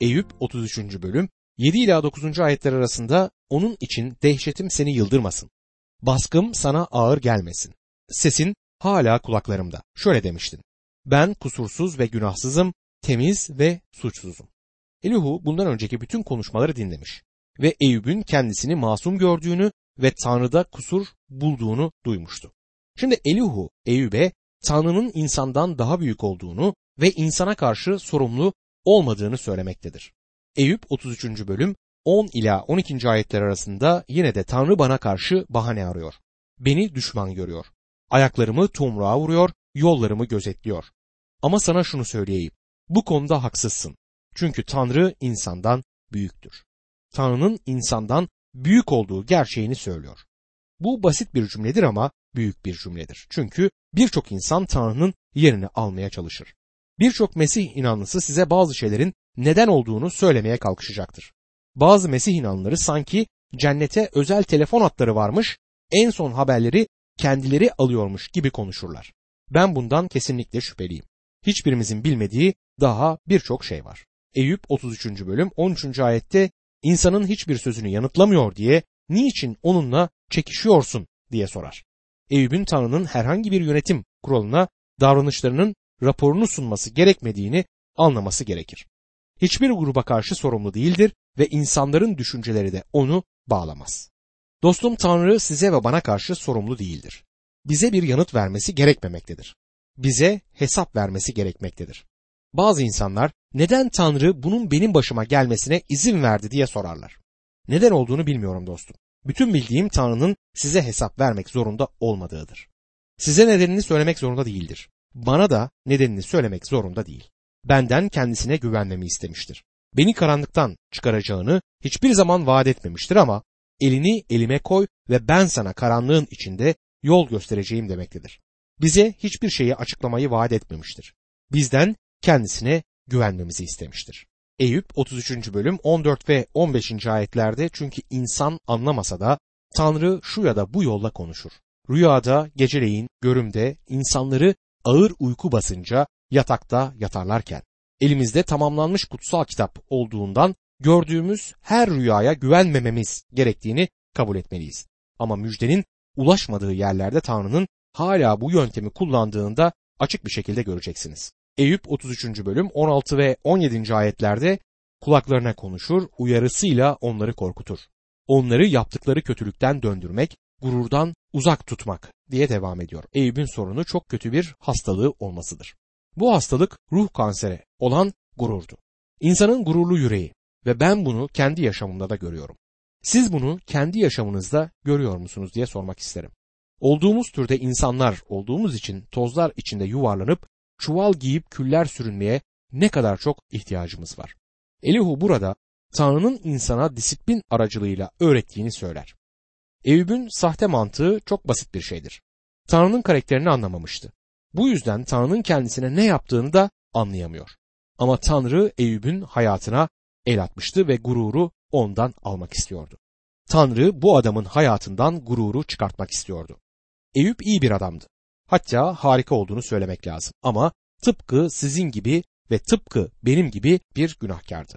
Eyüp 33. bölüm 7 ila 9. ayetler arasında onun için dehşetim seni yıldırmasın. Baskım sana ağır gelmesin. Sesin hala kulaklarımda. Şöyle demiştin. Ben kusursuz ve günahsızım, temiz ve suçsuzum. Elihu bundan önceki bütün konuşmaları dinlemiş ve Eyüp'ün kendisini masum gördüğünü ve Tanrı'da kusur bulduğunu duymuştu. Şimdi Elihu Eyüp'e Tanrı'nın insandan daha büyük olduğunu ve insana karşı sorumlu olmadığını söylemektedir. Eyüp 33. bölüm 10 ila 12. ayetler arasında yine de Tanrı bana karşı bahane arıyor. Beni düşman görüyor. Ayaklarımı tomruğa vuruyor, yollarımı gözetliyor. Ama sana şunu söyleyeyim. Bu konuda haksızsın. Çünkü Tanrı insandan büyüktür. Tanrı'nın insandan büyük olduğu gerçeğini söylüyor. Bu basit bir cümledir ama büyük bir cümledir. Çünkü birçok insan Tanrı'nın yerini almaya çalışır. Birçok Mesih inanlısı size bazı şeylerin neden olduğunu söylemeye kalkışacaktır. Bazı Mesih inanlıları sanki cennete özel telefon hatları varmış, en son haberleri kendileri alıyormuş gibi konuşurlar. Ben bundan kesinlikle şüpheliyim. Hiçbirimizin bilmediği daha birçok şey var. Eyüp 33. bölüm 13. ayette insanın hiçbir sözünü yanıtlamıyor diye niçin onunla çekişiyorsun diye sorar. Eyüp'ün Tanrı'nın herhangi bir yönetim kuralına davranışlarının raporunu sunması gerekmediğini anlaması gerekir. Hiçbir gruba karşı sorumlu değildir ve insanların düşünceleri de onu bağlamaz. Dostum Tanrı size ve bana karşı sorumlu değildir. Bize bir yanıt vermesi gerekmemektedir. Bize hesap vermesi gerekmektedir. Bazı insanlar neden Tanrı bunun benim başıma gelmesine izin verdi diye sorarlar. Neden olduğunu bilmiyorum dostum. Bütün bildiğim Tanrı'nın size hesap vermek zorunda olmadığıdır. Size nedenini söylemek zorunda değildir. Bana da nedenini söylemek zorunda değil. Benden kendisine güvenmemi istemiştir. Beni karanlıktan çıkaracağını hiçbir zaman vaat etmemiştir ama elini elime koy ve ben sana karanlığın içinde yol göstereceğim demektedir. Bize hiçbir şeyi açıklamayı vaat etmemiştir. Bizden kendisine güvenmemizi istemiştir. Eyüp 33. bölüm 14 ve 15. ayetlerde çünkü insan anlamasa da Tanrı şu ya da bu yolla konuşur. Rüyada, geceleyin, görümde insanları ağır uyku basınca yatakta yatarlarken elimizde tamamlanmış kutsal kitap olduğundan gördüğümüz her rüyaya güvenmememiz gerektiğini kabul etmeliyiz. Ama müjdenin ulaşmadığı yerlerde Tanrı'nın hala bu yöntemi kullandığında açık bir şekilde göreceksiniz. Eyüp 33. bölüm 16 ve 17. ayetlerde kulaklarına konuşur, uyarısıyla onları korkutur. Onları yaptıkları kötülükten döndürmek, gururdan uzak tutmak diye devam ediyor. Eyüp'ün sorunu çok kötü bir hastalığı olmasıdır. Bu hastalık ruh kanseri olan gururdu. İnsanın gururlu yüreği ve ben bunu kendi yaşamımda da görüyorum. Siz bunu kendi yaşamınızda görüyor musunuz diye sormak isterim. Olduğumuz türde insanlar olduğumuz için tozlar içinde yuvarlanıp çuval giyip küller sürünmeye ne kadar çok ihtiyacımız var. Elihu burada Tanrı'nın insana disiplin aracılığıyla öğrettiğini söyler. Eyüp'ün sahte mantığı çok basit bir şeydir. Tanrı'nın karakterini anlamamıştı. Bu yüzden Tanrı'nın kendisine ne yaptığını da anlayamıyor. Ama Tanrı Eyüp'ün hayatına el atmıştı ve gururu ondan almak istiyordu. Tanrı bu adamın hayatından gururu çıkartmak istiyordu. Eyüp iyi bir adamdı. Hatta harika olduğunu söylemek lazım ama tıpkı sizin gibi ve tıpkı benim gibi bir günahkardı.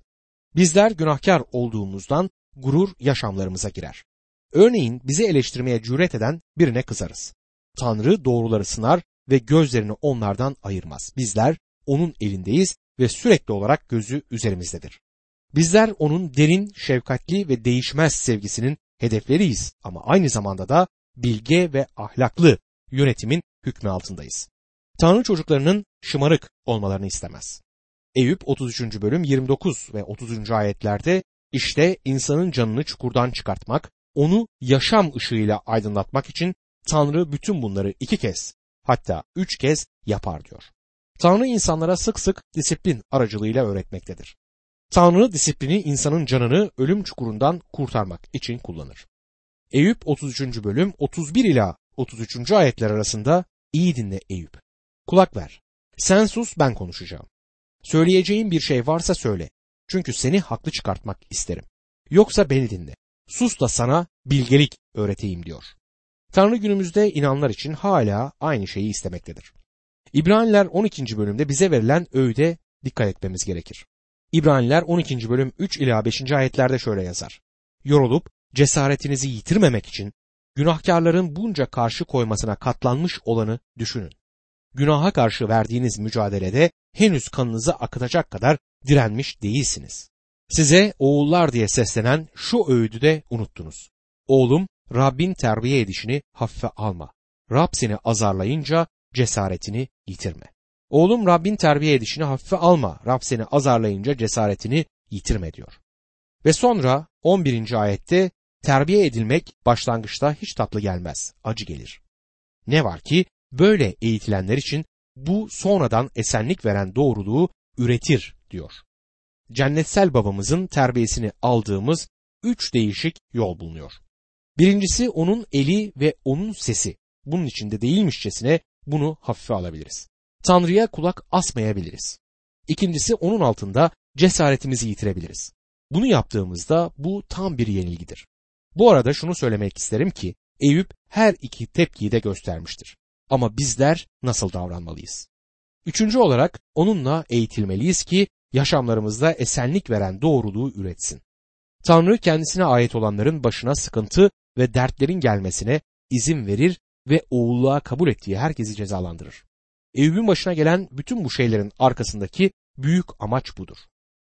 Bizler günahkar olduğumuzdan gurur yaşamlarımıza girer. Örneğin bizi eleştirmeye cüret eden birine kızarız. Tanrı doğruları sınar ve gözlerini onlardan ayırmaz. Bizler onun elindeyiz ve sürekli olarak gözü üzerimizdedir. Bizler onun derin, şefkatli ve değişmez sevgisinin hedefleriyiz ama aynı zamanda da bilge ve ahlaklı yönetimin hükmü altındayız. Tanrı çocuklarının şımarık olmalarını istemez. Eyüp 33. bölüm 29 ve 30. ayetlerde işte insanın canını çukurdan çıkartmak, onu yaşam ışığıyla aydınlatmak için Tanrı bütün bunları iki kez hatta üç kez yapar diyor. Tanrı insanlara sık sık disiplin aracılığıyla öğretmektedir. Tanrı disiplini insanın canını ölüm çukurundan kurtarmak için kullanır. Eyüp 33. bölüm 31 ila 33. ayetler arasında iyi dinle Eyüp. Kulak ver. Sen sus ben konuşacağım. Söyleyeceğim bir şey varsa söyle. Çünkü seni haklı çıkartmak isterim. Yoksa beni dinle. Sus da sana bilgelik öğreteyim diyor. Tanrı günümüzde inanlar için hala aynı şeyi istemektedir. İbraniler 12. bölümde bize verilen öğüde dikkat etmemiz gerekir. İbraniler 12. bölüm 3 ila 5. ayetlerde şöyle yazar. Yorulup cesaretinizi yitirmemek için günahkarların bunca karşı koymasına katlanmış olanı düşünün. Günaha karşı verdiğiniz mücadelede henüz kanınızı akıtacak kadar direnmiş değilsiniz. Size oğullar diye seslenen şu öğüdü de unuttunuz. Oğlum Rabbin terbiye edişini hafife alma. Rab seni azarlayınca cesaretini yitirme. Oğlum Rabbin terbiye edişini hafife alma. Rab seni azarlayınca cesaretini yitirme diyor. Ve sonra 11. ayette terbiye edilmek başlangıçta hiç tatlı gelmez, acı gelir. Ne var ki böyle eğitilenler için bu sonradan esenlik veren doğruluğu üretir diyor. Cennetsel babamızın terbiyesini aldığımız üç değişik yol bulunuyor. Birincisi onun eli ve onun sesi. Bunun içinde değilmişçesine bunu hafife alabiliriz. Tanrı'ya kulak asmayabiliriz. İkincisi onun altında cesaretimizi yitirebiliriz. Bunu yaptığımızda bu tam bir yenilgidir. Bu arada şunu söylemek isterim ki Eyüp her iki tepkiyi de göstermiştir. Ama bizler nasıl davranmalıyız? Üçüncü olarak onunla eğitilmeliyiz ki yaşamlarımızda esenlik veren doğruluğu üretsin. Tanrı kendisine ait olanların başına sıkıntı ve dertlerin gelmesine izin verir ve oğulluğa kabul ettiği herkesi cezalandırır. Eyüp'ün başına gelen bütün bu şeylerin arkasındaki büyük amaç budur.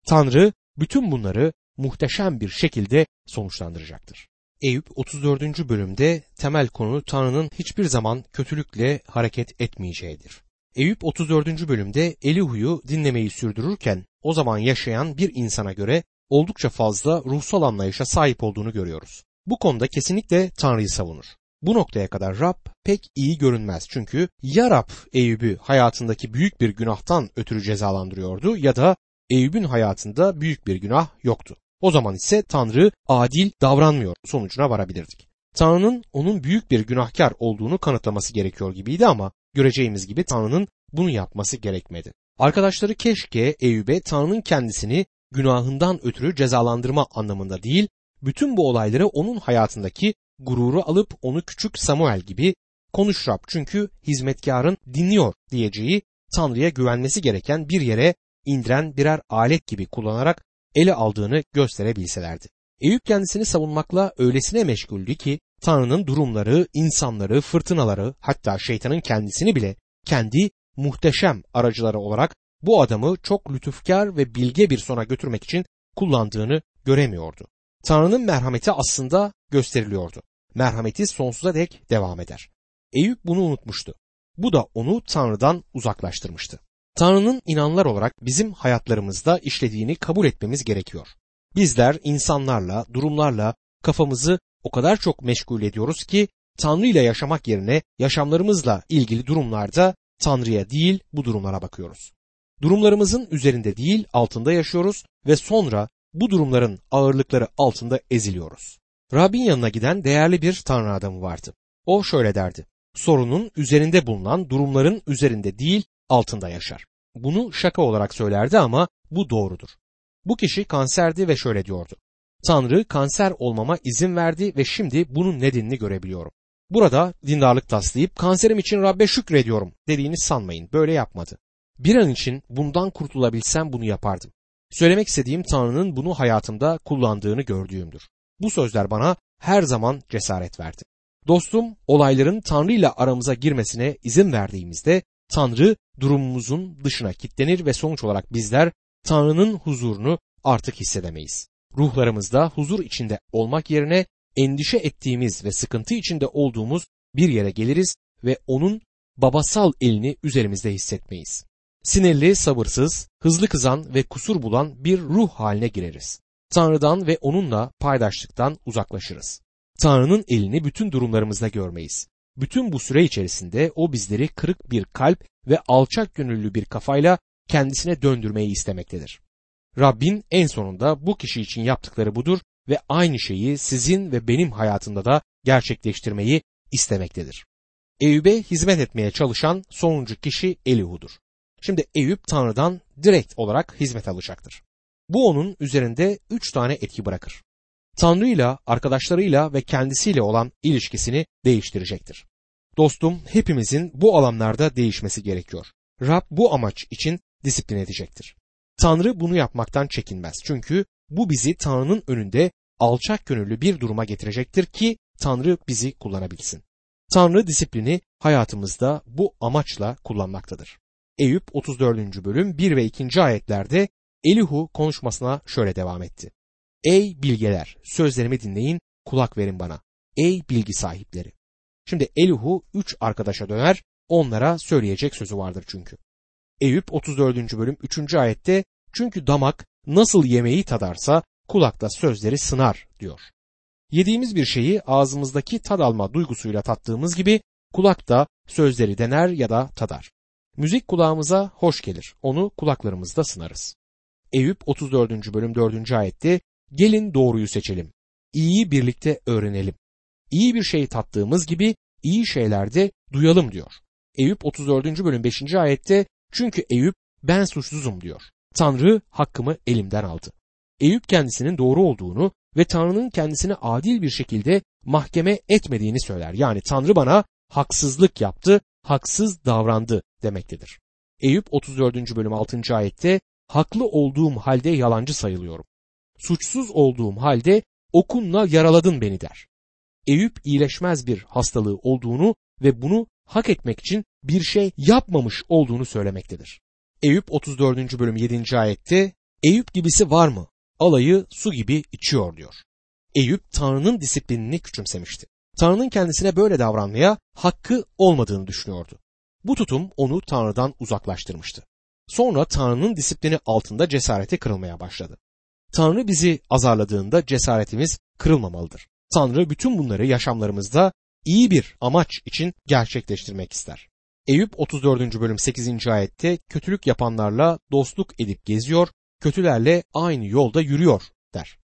Tanrı bütün bunları muhteşem bir şekilde sonuçlandıracaktır. Eyüp 34. bölümde temel konu Tanrı'nın hiçbir zaman kötülükle hareket etmeyeceğidir. Eyüp 34. bölümde Elihu'yu dinlemeyi sürdürürken o zaman yaşayan bir insana göre oldukça fazla ruhsal anlayışa sahip olduğunu görüyoruz. Bu konuda kesinlikle Tanrı'yı savunur. Bu noktaya kadar Rab pek iyi görünmez çünkü ya Rab Eyüp'ü hayatındaki büyük bir günahtan ötürü cezalandırıyordu ya da Eyüp'ün hayatında büyük bir günah yoktu. O zaman ise Tanrı adil davranmıyor sonucuna varabilirdik. Tanrı'nın onun büyük bir günahkar olduğunu kanıtlaması gerekiyor gibiydi ama göreceğimiz gibi Tanrı'nın bunu yapması gerekmedi. Arkadaşları keşke Eyüp'e Tanrı'nın kendisini günahından ötürü cezalandırma anlamında değil, bütün bu olayları onun hayatındaki gururu alıp onu küçük Samuel gibi konuş Rab çünkü hizmetkarın dinliyor diyeceği Tanrı'ya güvenmesi gereken bir yere indiren birer alet gibi kullanarak ele aldığını gösterebilselerdi. Eyüp kendisini savunmakla öylesine meşguldü ki Tanrı'nın durumları, insanları, fırtınaları hatta şeytanın kendisini bile kendi muhteşem aracıları olarak bu adamı çok lütufkar ve bilge bir sona götürmek için kullandığını göremiyordu. Tanrı'nın merhameti aslında gösteriliyordu. Merhameti sonsuza dek devam eder. Eyüp bunu unutmuştu. Bu da onu Tanrı'dan uzaklaştırmıştı. Tanrı'nın inanlar olarak bizim hayatlarımızda işlediğini kabul etmemiz gerekiyor. Bizler insanlarla, durumlarla kafamızı o kadar çok meşgul ediyoruz ki Tanrı ile yaşamak yerine yaşamlarımızla ilgili durumlarda Tanrı'ya değil bu durumlara bakıyoruz. Durumlarımızın üzerinde değil altında yaşıyoruz ve sonra bu durumların ağırlıkları altında eziliyoruz. Rabbin yanına giden değerli bir Tanrı adamı vardı. O şöyle derdi. Sorunun üzerinde bulunan durumların üzerinde değil altında yaşar. Bunu şaka olarak söylerdi ama bu doğrudur. Bu kişi kanserdi ve şöyle diyordu. Tanrı kanser olmama izin verdi ve şimdi bunun nedenini görebiliyorum. Burada dindarlık taslayıp kanserim için Rabbe şükrediyorum dediğini sanmayın. Böyle yapmadı. Bir an için bundan kurtulabilsem bunu yapardım. Söylemek istediğim Tanrı'nın bunu hayatımda kullandığını gördüğümdür. Bu sözler bana her zaman cesaret verdi. Dostum, olayların Tanrı ile aramıza girmesine izin verdiğimizde Tanrı durumumuzun dışına kilitlenir ve sonuç olarak bizler Tanrı'nın huzurunu artık hissedemeyiz. Ruhlarımızda huzur içinde olmak yerine endişe ettiğimiz ve sıkıntı içinde olduğumuz bir yere geliriz ve onun babasal elini üzerimizde hissetmeyiz. Sinirli, sabırsız, hızlı kızan ve kusur bulan bir ruh haline gireriz. Tanrı'dan ve onunla paydaşlıktan uzaklaşırız. Tanrı'nın elini bütün durumlarımızda görmeyiz. Bütün bu süre içerisinde o bizleri kırık bir kalp ve alçak gönüllü bir kafayla kendisine döndürmeyi istemektedir. Rabbin en sonunda bu kişi için yaptıkları budur ve aynı şeyi sizin ve benim hayatımda da gerçekleştirmeyi istemektedir. Eyüp'e hizmet etmeye çalışan sonuncu kişi Elihu'dur. Şimdi Eyüp Tanrı'dan direkt olarak hizmet alacaktır. Bu onun üzerinde üç tane etki bırakır. Tanrı'yla, arkadaşlarıyla ve kendisiyle olan ilişkisini değiştirecektir. Dostum, hepimizin bu alanlarda değişmesi gerekiyor. Rab bu amaç için disiplin edecektir. Tanrı bunu yapmaktan çekinmez. Çünkü bu bizi Tanrı'nın önünde alçak gönüllü bir duruma getirecektir ki Tanrı bizi kullanabilsin. Tanrı disiplini hayatımızda bu amaçla kullanmaktadır. Eyüp 34. bölüm 1 ve 2. ayetlerde Elihu konuşmasına şöyle devam etti. Ey bilgeler sözlerimi dinleyin kulak verin bana. Ey bilgi sahipleri. Şimdi Elihu üç arkadaşa döner onlara söyleyecek sözü vardır çünkü. Eyüp 34. bölüm 3. ayette çünkü damak nasıl yemeği tadarsa kulakta sözleri sınar diyor. Yediğimiz bir şeyi ağzımızdaki tad alma duygusuyla tattığımız gibi kulak da sözleri dener ya da tadar. Müzik kulağımıza hoş gelir. Onu kulaklarımızda sınarız. Eyüp 34. bölüm 4. ayette gelin doğruyu seçelim. İyiyi birlikte öğrenelim. İyi bir şey tattığımız gibi iyi şeylerde duyalım diyor. Eyüp 34. bölüm 5. ayette çünkü Eyüp ben suçsuzum diyor. Tanrı hakkımı elimden aldı. Eyüp kendisinin doğru olduğunu ve Tanrı'nın kendisini adil bir şekilde mahkeme etmediğini söyler. Yani Tanrı bana haksızlık yaptı, haksız davrandı demektedir. Eyüp 34. bölüm 6. ayette haklı olduğum halde yalancı sayılıyorum. Suçsuz olduğum halde okunla yaraladın beni der. Eyüp iyileşmez bir hastalığı olduğunu ve bunu hak etmek için bir şey yapmamış olduğunu söylemektedir. Eyüp 34. bölüm 7. ayette Eyüp gibisi var mı? Alayı su gibi içiyor diyor. Eyüp Tanrı'nın disiplinini küçümsemişti. Tanrı'nın kendisine böyle davranmaya hakkı olmadığını düşünüyordu. Bu tutum onu Tanrı'dan uzaklaştırmıştı. Sonra Tanrı'nın disiplini altında cesareti kırılmaya başladı. Tanrı bizi azarladığında cesaretimiz kırılmamalıdır. Tanrı bütün bunları yaşamlarımızda iyi bir amaç için gerçekleştirmek ister. Eyüp 34. bölüm 8. ayette kötülük yapanlarla dostluk edip geziyor, kötülerle aynı yolda yürüyor der.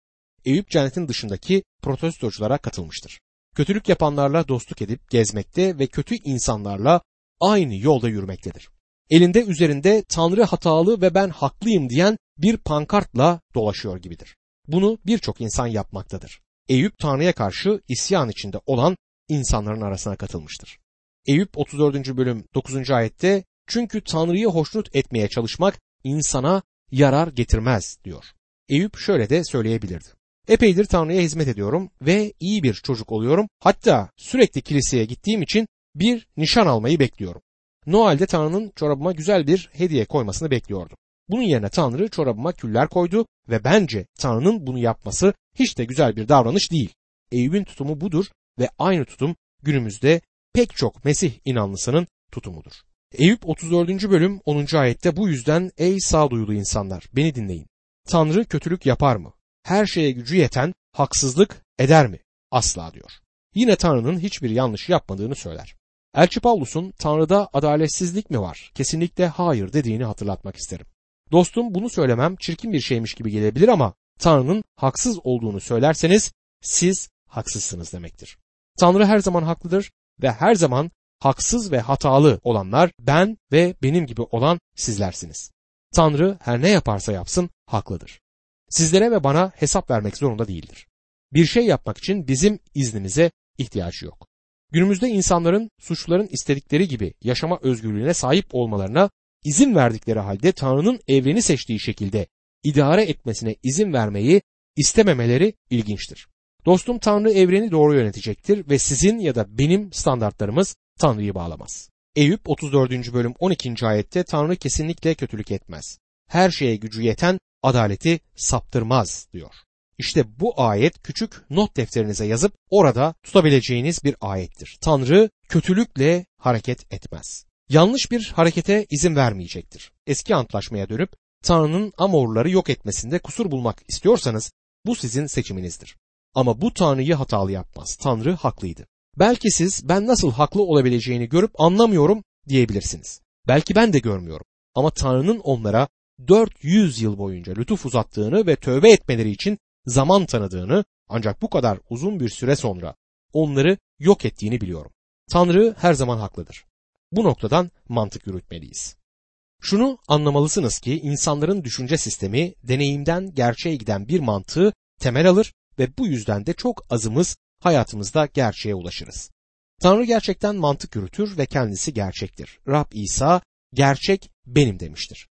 Eyüp cennetin dışındaki protestoculara katılmıştır. Kötülük yapanlarla dostluk edip gezmekte ve kötü insanlarla aynı yolda yürümektedir. Elinde üzerinde Tanrı hatalı ve ben haklıyım diyen bir pankartla dolaşıyor gibidir. Bunu birçok insan yapmaktadır. Eyüp Tanrı'ya karşı isyan içinde olan insanların arasına katılmıştır. Eyüp 34. bölüm 9. ayette çünkü Tanrı'yı hoşnut etmeye çalışmak insana yarar getirmez diyor. Eyüp şöyle de söyleyebilirdi. Epeydir Tanrı'ya hizmet ediyorum ve iyi bir çocuk oluyorum. Hatta sürekli kiliseye gittiğim için bir nişan almayı bekliyorum. Noel'de Tanrı'nın çorabıma güzel bir hediye koymasını bekliyordum. Bunun yerine Tanrı çorabıma küller koydu ve bence Tanrı'nın bunu yapması hiç de güzel bir davranış değil. Eyüp'ün tutumu budur ve aynı tutum günümüzde pek çok Mesih inanlısının tutumudur. Eyüp 34. bölüm 10. ayette bu yüzden ey sağduyulu insanlar beni dinleyin. Tanrı kötülük yapar mı? Her şeye gücü yeten haksızlık eder mi? Asla diyor. Yine Tanrı'nın hiçbir yanlış yapmadığını söyler. Elçi Pavlus'un Tanrı'da adaletsizlik mi var? Kesinlikle hayır dediğini hatırlatmak isterim. Dostum bunu söylemem çirkin bir şeymiş gibi gelebilir ama Tanrı'nın haksız olduğunu söylerseniz siz haksızsınız demektir. Tanrı her zaman haklıdır ve her zaman haksız ve hatalı olanlar ben ve benim gibi olan sizlersiniz. Tanrı her ne yaparsa yapsın haklıdır. Sizlere ve bana hesap vermek zorunda değildir. Bir şey yapmak için bizim iznimize ihtiyacı yok. Günümüzde insanların suçluların istedikleri gibi yaşama özgürlüğüne sahip olmalarına izin verdikleri halde Tanrı'nın evreni seçtiği şekilde idare etmesine izin vermeyi istememeleri ilginçtir. Dostum Tanrı evreni doğru yönetecektir ve sizin ya da benim standartlarımız Tanrı'yı bağlamaz. Eyüp 34. bölüm 12. ayette Tanrı kesinlikle kötülük etmez. Her şeye gücü yeten adaleti saptırmaz diyor. İşte bu ayet küçük not defterinize yazıp orada tutabileceğiniz bir ayettir. Tanrı kötülükle hareket etmez. Yanlış bir harekete izin vermeyecektir. Eski antlaşmaya dönüp Tanrı'nın Amorları yok etmesinde kusur bulmak istiyorsanız bu sizin seçiminizdir. Ama bu Tanrı'yı hatalı yapmaz. Tanrı haklıydı. Belki siz ben nasıl haklı olabileceğini görüp anlamıyorum diyebilirsiniz. Belki ben de görmüyorum. Ama Tanrı'nın onlara 400 yıl boyunca lütuf uzattığını ve tövbe etmeleri için zaman tanıdığını ancak bu kadar uzun bir süre sonra onları yok ettiğini biliyorum. Tanrı her zaman haklıdır. Bu noktadan mantık yürütmeliyiz. Şunu anlamalısınız ki insanların düşünce sistemi deneyimden gerçeğe giden bir mantığı temel alır ve bu yüzden de çok azımız hayatımızda gerçeğe ulaşırız. Tanrı gerçekten mantık yürütür ve kendisi gerçektir. Rab İsa gerçek benim demiştir.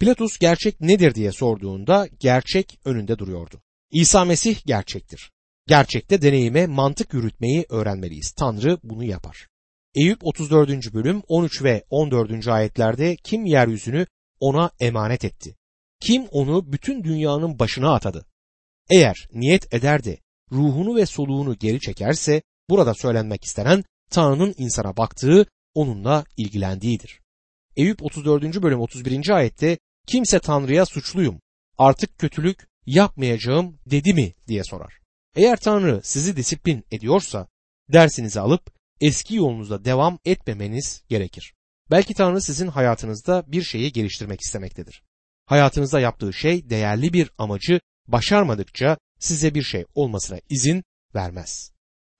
Pilatus gerçek nedir diye sorduğunda gerçek önünde duruyordu. İsa Mesih gerçektir. Gerçekte deneyime mantık yürütmeyi öğrenmeliyiz. Tanrı bunu yapar. Eyüp 34. bölüm 13 ve 14. ayetlerde kim yeryüzünü ona emanet etti? Kim onu bütün dünyanın başına atadı? Eğer niyet eder de ruhunu ve soluğunu geri çekerse burada söylenmek istenen Tanrı'nın insana baktığı, onunla ilgilendiğidir. Eyüp 34. bölüm 31. ayette kimse Tanrı'ya suçluyum, artık kötülük yapmayacağım dedi mi diye sorar. Eğer Tanrı sizi disiplin ediyorsa dersinizi alıp eski yolunuzda devam etmemeniz gerekir. Belki Tanrı sizin hayatınızda bir şeyi geliştirmek istemektedir. Hayatınızda yaptığı şey değerli bir amacı başarmadıkça size bir şey olmasına izin vermez.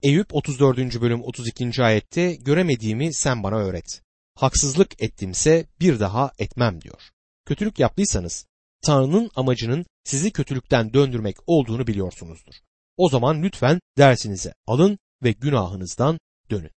Eyüp 34. bölüm 32. ayette göremediğimi sen bana öğret. Haksızlık ettimse bir daha etmem diyor. Kötülük yaptıysanız Tanrı'nın amacının sizi kötülükten döndürmek olduğunu biliyorsunuzdur. O zaman lütfen dersinize alın ve günahınızdan dönün.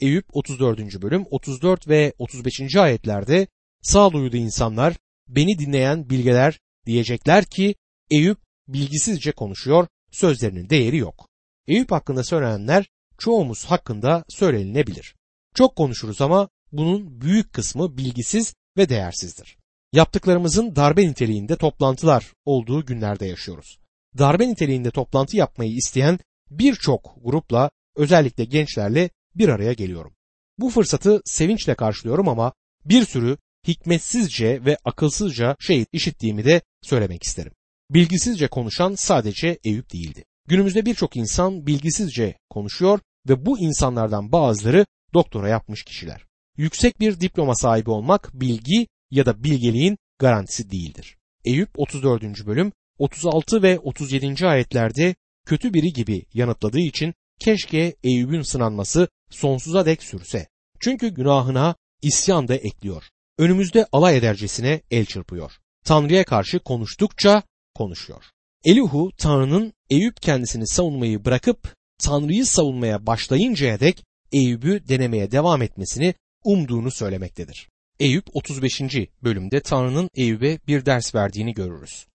Eyüp 34. bölüm 34 ve 35. ayetlerde sağduyulu insanlar beni dinleyen bilgeler diyecekler ki Eyüp bilgisizce konuşuyor, sözlerinin değeri yok. Eyüp hakkında söylenenler çoğumuz hakkında söylenilebilir. Çok konuşuruz ama bunun büyük kısmı bilgisiz ve değersizdir. Yaptıklarımızın darbe niteliğinde toplantılar olduğu günlerde yaşıyoruz. Darbe niteliğinde toplantı yapmayı isteyen birçok grupla özellikle gençlerle bir araya geliyorum. Bu fırsatı sevinçle karşılıyorum ama bir sürü hikmetsizce ve akılsızca şey işittiğimi de söylemek isterim. Bilgisizce konuşan sadece Eyüp değildi. Günümüzde birçok insan bilgisizce konuşuyor ve bu insanlardan bazıları doktora yapmış kişiler. Yüksek bir diploma sahibi olmak bilgi ya da bilgeliğin garantisi değildir. Eyüp 34. bölüm 36 ve 37. ayetlerde kötü biri gibi yanıtladığı için keşke Eyüp'ün sınanması sonsuza dek sürse. Çünkü günahına isyan da ekliyor. Önümüzde alay edercesine el çırpıyor. Tanrı'ya karşı konuştukça konuşuyor. Elihu Tanrı'nın Eyüp kendisini savunmayı bırakıp Tanrı'yı savunmaya başlayıncaya dek Eyüp'ü denemeye devam etmesini umduğunu söylemektedir. Eyüp 35. bölümde Tanrı'nın Eyüp'e bir ders verdiğini görürüz.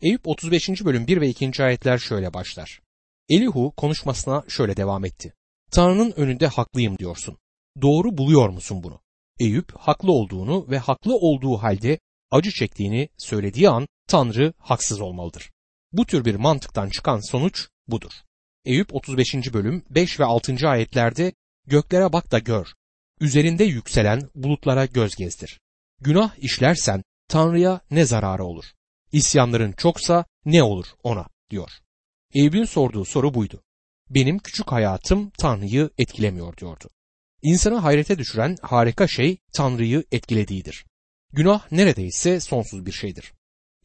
Eyüp 35. bölüm 1 ve 2. ayetler şöyle başlar. Elihu konuşmasına şöyle devam etti. Tanrı'nın önünde haklıyım diyorsun. Doğru buluyor musun bunu? Eyüp haklı olduğunu ve haklı olduğu halde acı çektiğini söylediği an Tanrı haksız olmalıdır. Bu tür bir mantıktan çıkan sonuç budur. Eyüp 35. bölüm 5 ve 6. ayetlerde göklere bak da gör. Üzerinde yükselen bulutlara göz gezdir. Günah işlersen Tanrı'ya ne zararı olur? İsyanların çoksa ne olur ona diyor. Eyüp'ün sorduğu soru buydu. Benim küçük hayatım Tanrı'yı etkilemiyor diyordu. İnsanı hayrete düşüren harika şey Tanrı'yı etkilediğidir. Günah neredeyse sonsuz bir şeydir.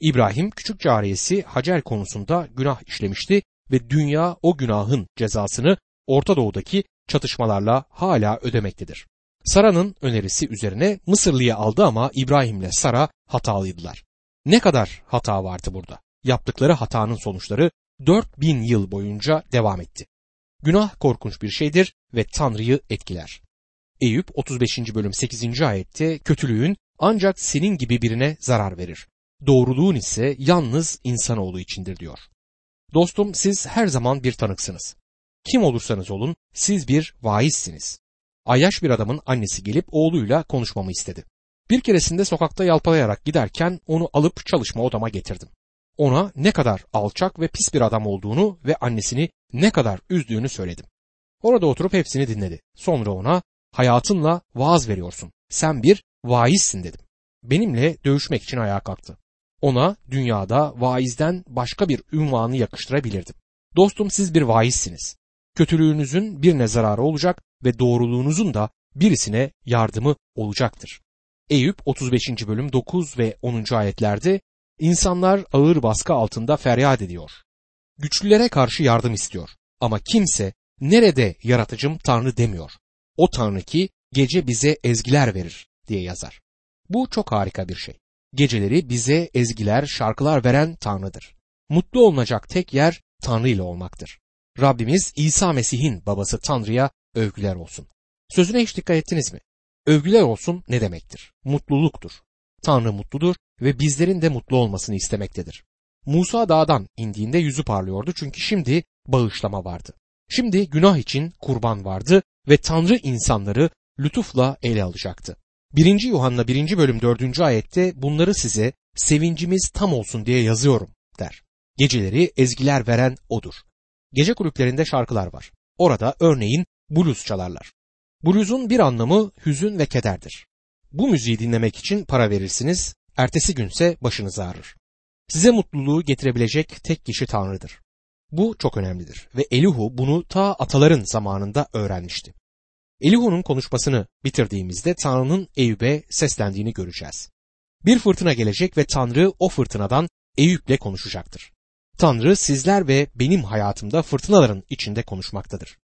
İbrahim küçük cariyesi Hacer konusunda günah işlemişti ve dünya o günahın cezasını Orta Doğu'daki çatışmalarla hala ödemektedir. Sara'nın önerisi üzerine Mısırlı'yı aldı ama İbrahim'le Sara hatalıydılar. Ne kadar hata vardı burada? Yaptıkları hatanın sonuçları 4000 yıl boyunca devam etti. Günah korkunç bir şeydir ve Tanrı'yı etkiler. Eyüp 35. bölüm 8. ayette kötülüğün ancak senin gibi birine zarar verir. Doğruluğun ise yalnız insanoğlu içindir diyor. Dostum siz her zaman bir tanıksınız. Kim olursanız olun siz bir vaizsiniz. Ayyaş bir adamın annesi gelip oğluyla konuşmamı istedi. Bir keresinde sokakta yalpalayarak giderken onu alıp çalışma odama getirdim. Ona ne kadar alçak ve pis bir adam olduğunu ve annesini ne kadar üzdüğünü söyledim. Orada oturup hepsini dinledi. Sonra ona hayatınla vaaz veriyorsun. Sen bir vaizsin dedim. Benimle dövüşmek için ayağa kalktı. Ona dünyada vaizden başka bir ünvanı yakıştırabilirdim. Dostum siz bir vaizsiniz. Kötülüğünüzün birine zararı olacak ve doğruluğunuzun da birisine yardımı olacaktır. Eyüp 35. bölüm 9 ve 10. ayetlerde insanlar ağır baskı altında feryat ediyor. Güçlülere karşı yardım istiyor ama kimse nerede yaratıcım Tanrı demiyor. O Tanrı ki gece bize ezgiler verir diye yazar. Bu çok harika bir şey. Geceleri bize ezgiler, şarkılar veren Tanrı'dır. Mutlu olunacak tek yer Tanrı ile olmaktır. Rabbimiz İsa Mesih'in babası Tanrı'ya övgüler olsun. Sözüne hiç dikkat ettiniz mi? Övgüler olsun ne demektir? Mutluluktur. Tanrı mutludur ve bizlerin de mutlu olmasını istemektedir. Musa dağdan indiğinde yüzü parlıyordu çünkü şimdi bağışlama vardı. Şimdi günah için kurban vardı ve Tanrı insanları lütufla ele alacaktı. 1. Yuhanna 1. bölüm 4. ayette bunları size sevincimiz tam olsun diye yazıyorum der. Geceleri ezgiler veren odur. Gece kulüplerinde şarkılar var. Orada örneğin blues çalarlar. Blues'un bir anlamı hüzün ve kederdir. Bu müziği dinlemek için para verirsiniz, ertesi günse başınız ağrır. Size mutluluğu getirebilecek tek kişi Tanrı'dır. Bu çok önemlidir ve Elihu bunu ta ataların zamanında öğrenmişti. Elihu'nun konuşmasını bitirdiğimizde Tanrı'nın Eyüp'e seslendiğini göreceğiz. Bir fırtına gelecek ve Tanrı o fırtınadan Eyüp'le konuşacaktır. Tanrı sizler ve benim hayatımda fırtınaların içinde konuşmaktadır.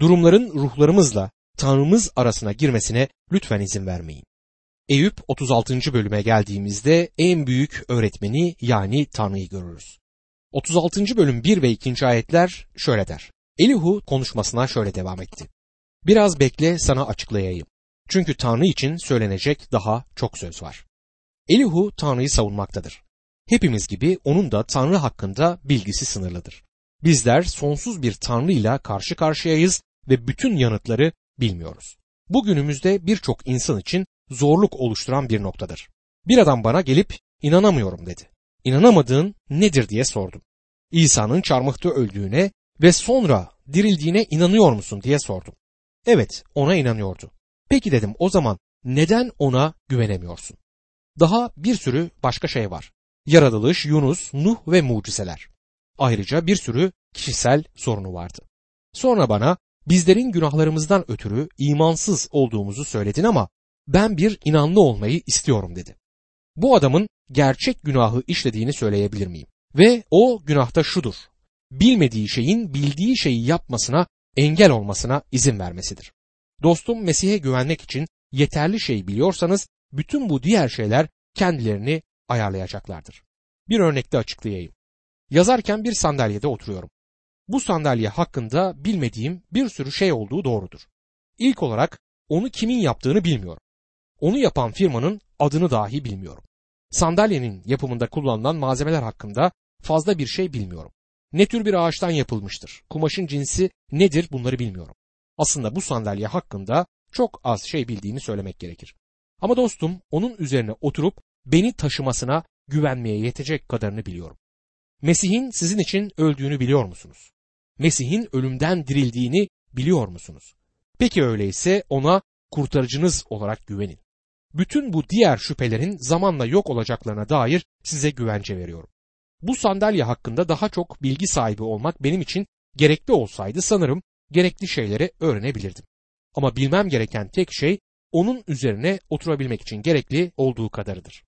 Durumların ruhlarımızla Tanrımız arasına girmesine lütfen izin vermeyin. Eyüp 36. bölüme geldiğimizde en büyük öğretmeni yani Tanrı'yı görürüz. 36. bölüm 1 ve 2. ayetler şöyle der. Elihu konuşmasına şöyle devam etti. Biraz bekle sana açıklayayım. Çünkü Tanrı için söylenecek daha çok söz var. Elihu Tanrı'yı savunmaktadır. Hepimiz gibi onun da Tanrı hakkında bilgisi sınırlıdır. Bizler sonsuz bir Tanrı ile karşı karşıyayız ve bütün yanıtları bilmiyoruz. Bugünümüzde birçok insan için zorluk oluşturan bir noktadır. Bir adam bana gelip inanamıyorum dedi. İnanamadığın nedir diye sordum. İsa'nın çarmıhta öldüğüne ve sonra dirildiğine inanıyor musun diye sordum. Evet ona inanıyordu. Peki dedim o zaman neden ona güvenemiyorsun? Daha bir sürü başka şey var. Yaratılış, Yunus, Nuh ve mucizeler. Ayrıca bir sürü kişisel sorunu vardı. Sonra bana bizlerin günahlarımızdan ötürü imansız olduğumuzu söyledin ama ben bir inanlı olmayı istiyorum dedi. Bu adamın gerçek günahı işlediğini söyleyebilir miyim? Ve o günahta şudur. Bilmediği şeyin bildiği şeyi yapmasına engel olmasına izin vermesidir. Dostum Mesih'e güvenmek için yeterli şey biliyorsanız bütün bu diğer şeyler kendilerini ayarlayacaklardır. Bir örnekte açıklayayım. Yazarken bir sandalyede oturuyorum. Bu sandalye hakkında bilmediğim bir sürü şey olduğu doğrudur. İlk olarak onu kimin yaptığını bilmiyorum. Onu yapan firmanın adını dahi bilmiyorum. Sandalyenin yapımında kullanılan malzemeler hakkında fazla bir şey bilmiyorum. Ne tür bir ağaçtan yapılmıştır? Kumaşın cinsi nedir bunları bilmiyorum. Aslında bu sandalye hakkında çok az şey bildiğini söylemek gerekir. Ama dostum onun üzerine oturup beni taşımasına güvenmeye yetecek kadarını biliyorum. Mesih'in sizin için öldüğünü biliyor musunuz? Mesih'in ölümden dirildiğini biliyor musunuz? Peki öyleyse ona kurtarıcınız olarak güvenin. Bütün bu diğer şüphelerin zamanla yok olacaklarına dair size güvence veriyorum. Bu sandalye hakkında daha çok bilgi sahibi olmak benim için gerekli olsaydı sanırım gerekli şeyleri öğrenebilirdim. Ama bilmem gereken tek şey onun üzerine oturabilmek için gerekli olduğu kadarıdır.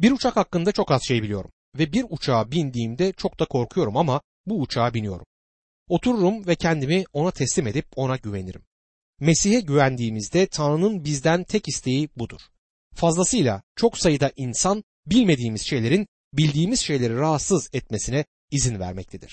Bir uçak hakkında çok az şey biliyorum ve bir uçağa bindiğimde çok da korkuyorum ama bu uçağa biniyorum. Otururum ve kendimi ona teslim edip ona güvenirim. Mesih'e güvendiğimizde Tanrı'nın bizden tek isteği budur. Fazlasıyla çok sayıda insan bilmediğimiz şeylerin bildiğimiz şeyleri rahatsız etmesine izin vermektedir.